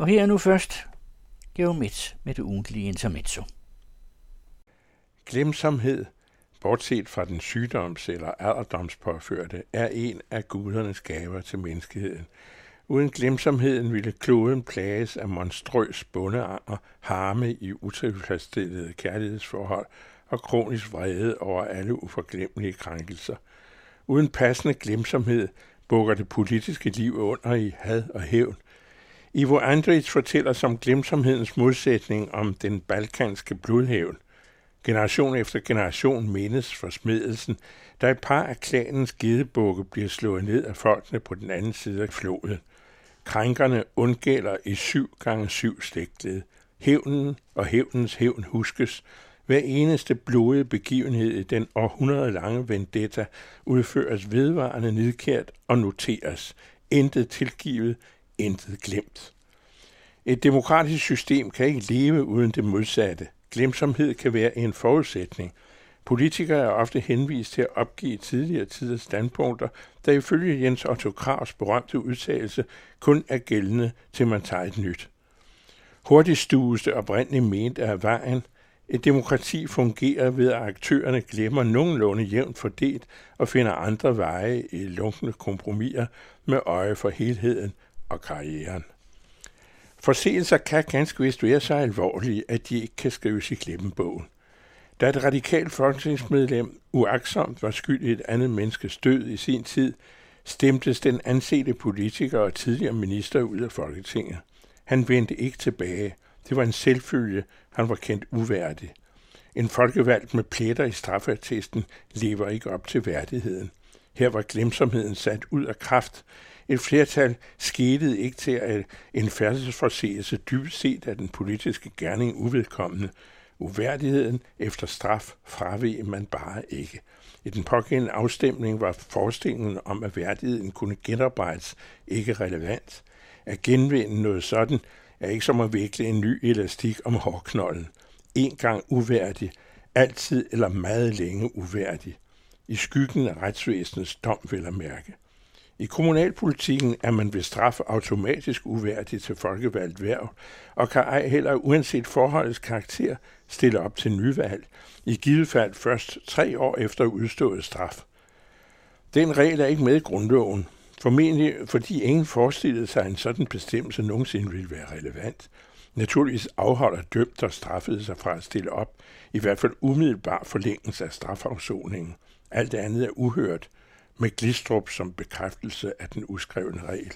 Og her er nu først Geomets med det ugentlige intermezzo. Glemsomhed, bortset fra den sygdoms- eller alderdomspåførte, er en af gudernes gaver til menneskeheden. Uden glemsomheden ville kloden plages af monstrøs bundeanger, harme i utilfredsstillede kærlighedsforhold og kronisk vrede over alle uforglemmelige krænkelser. Uden passende glemsomhed bukker det politiske liv under i had og hævn. Ivo Andrić fortæller som glemsomhedens modsætning om den balkanske blodhævn. Generation efter generation mindes forsmedelsen, da et par af klanens gedebukke bliver slået ned af folkene på den anden side af floden. Krænkerne undgælder i syv gange syv slægtled. Hævnen og hævnens hævn huskes. Hver eneste blodige begivenhed i den århundrede lange vendetta udføres vedvarende nidkært og noteres. Intet tilgivet, intet glemt. Et demokratisk system kan ikke leve uden det modsatte. Glemsomhed kan være en forudsætning. Politikere er ofte henvist til at opgive tidligere tiders standpunkter, der ifølge Jens Otto Kravs berømte udtalelse kun er gældende til man tager et nyt. Hurtigt stues det oprindeligt ment af vejen. Et demokrati fungerer ved, at aktørerne glemmer nogenlunde jævnt fordelt og finder andre veje i lunkne kompromiser med øje for helheden og karrieren. Forseelser kan ganske vist være så alvorlige, at de ikke kan skrives i glemmebogen. Da et radikalt folketingsmedlem uaksomt var skyld i et andet menneskes død i sin tid, stemtes den ansete politiker og tidligere minister ud af Folketinget. Han vendte ikke tilbage. Det var en selvfølge, han var kendt uværdig. En folkevalgt med pletter i straffeattesten lever ikke op til værdigheden. Her var glemsomheden sat ud af kraft. Et flertal skete ikke til, at en færdselsforseelse dybest set af den politiske gerning uvedkommende. Uværdigheden efter straf fraveg man bare ikke. I den pågældende afstemning var forestillingen om, at værdigheden kunne genarbejdes, ikke relevant. At genvinde noget sådan er ikke som at vikle en ny elastik om hårknollen. En gang uværdig, altid eller meget længe uværdig. I skyggen af retsvæsenets dom vil at mærke. I kommunalpolitikken er man ved straf automatisk uværdig til folkevalgt værv, og kan ej heller uanset forholdets karakter stille op til nyvalg, i givet fald først tre år efter udstået straf. Den regel er ikke med i grundloven, formentlig fordi ingen forestillede sig, at en sådan bestemmelse nogensinde ville være relevant. Naturligvis afholder dømt og straffede sig fra at stille op, i hvert fald umiddelbar forlængelse af strafafsoningen. Alt andet er uhørt, med Glistrup som bekræftelse af den uskrevne regel.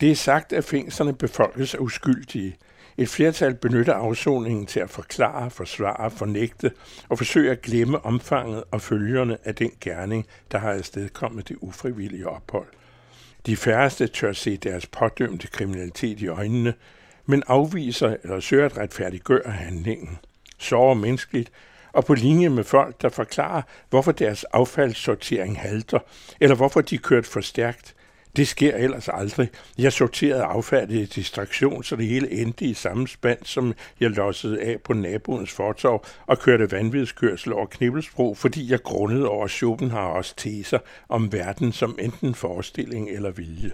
Det er sagt, at fængslerne befolkes af uskyldige. Et flertal benytter afsoningen til at forklare, forsvare, fornægte og forsøge at glemme omfanget og følgerne af den gerning, der har afstedkommet det ufrivillige ophold. De færreste tør se deres pådømte kriminalitet i øjnene, men afviser eller søger at retfærdiggøre handlingen. Sover menneskeligt, og på linje med folk, der forklarer, hvorfor deres affaldssortering halter, eller hvorfor de kørt for stærkt. Det sker ellers aldrig. Jeg sorterede affaldet i distraktion, så det hele endte i samme spand, som jeg lossede af på naboens fortov og kørte vanvidskørsel over Knibbelsbro, fordi jeg grundede over Schopenhauers teser om verden som enten forestilling eller vilje.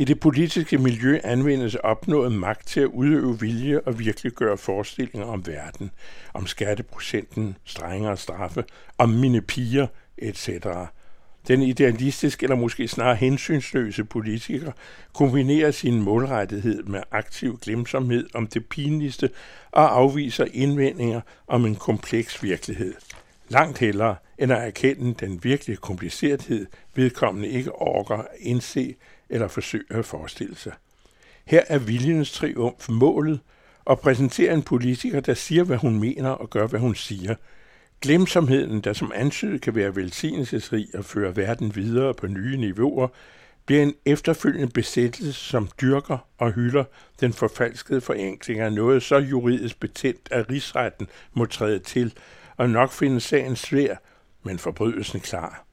I det politiske miljø anvendes opnået magt til at udøve vilje og virkelig gøre forestillinger om verden, om skatteprocenten, strengere straffe, om mine piger, etc. Den idealistiske eller måske snarere hensynsløse politiker kombinerer sin målrettighed med aktiv glemsomhed om det pinligste og afviser indvendinger om en kompleks virkelighed. Langt hellere end at erkende den virkelige komplicerethed, vedkommende ikke orker at indse eller forsøge at forestille sig. Her er viljens triumf målet, og præsenterer en politiker, der siger, hvad hun mener og gør, hvad hun siger. Glemsomheden, der som antydet kan være velsignelsesrig og føre verden videre på nye niveauer, bliver en efterfølgende besættelse, som dyrker og hylder den forfalskede forenkling af noget så juridisk betændt, at rigsretten må træde til og nok finde sagen svær, men forbrydelsen klar.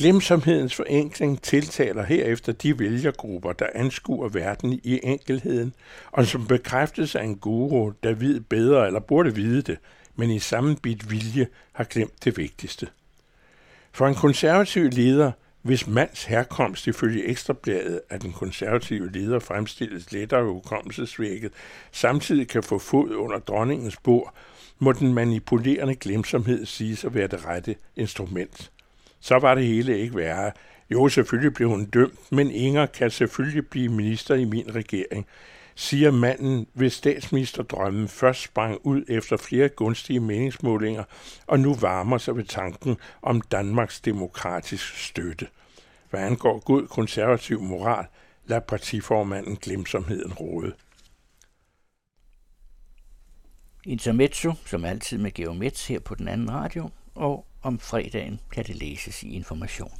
Glemsomhedens forenkling tiltaler herefter de vælgergrupper, der anskuer verden i enkelheden, og som bekræftes af en guru, der ved bedre eller burde vide det, men i samme bit vilje har glemt det vigtigste. For en konservativ leder Hvis mands herkomst ifølge ekstrabladet af den konservative leder fremstilles lettere hukommelsesvækket, samtidig kan få fod under dronningens bord, må den manipulerende glemsomhed siges at være det rette instrument. Så var det hele ikke værre. Jo, selvfølgelig blev hun dømt, men Inger kan selvfølgelig blive minister i min regering, siger manden, hvis statsministerdrømmen først sprang ud efter flere gunstige meningsmålinger, og nu varmer sig ved tanken om Danmarks demokratisk støtte. Hvad angår god konservativ moral, lad partiformanden glemsomheden råde. Intermezzo, som altid med Geomets her på den anden radio, og om fredagen kan det læses i information.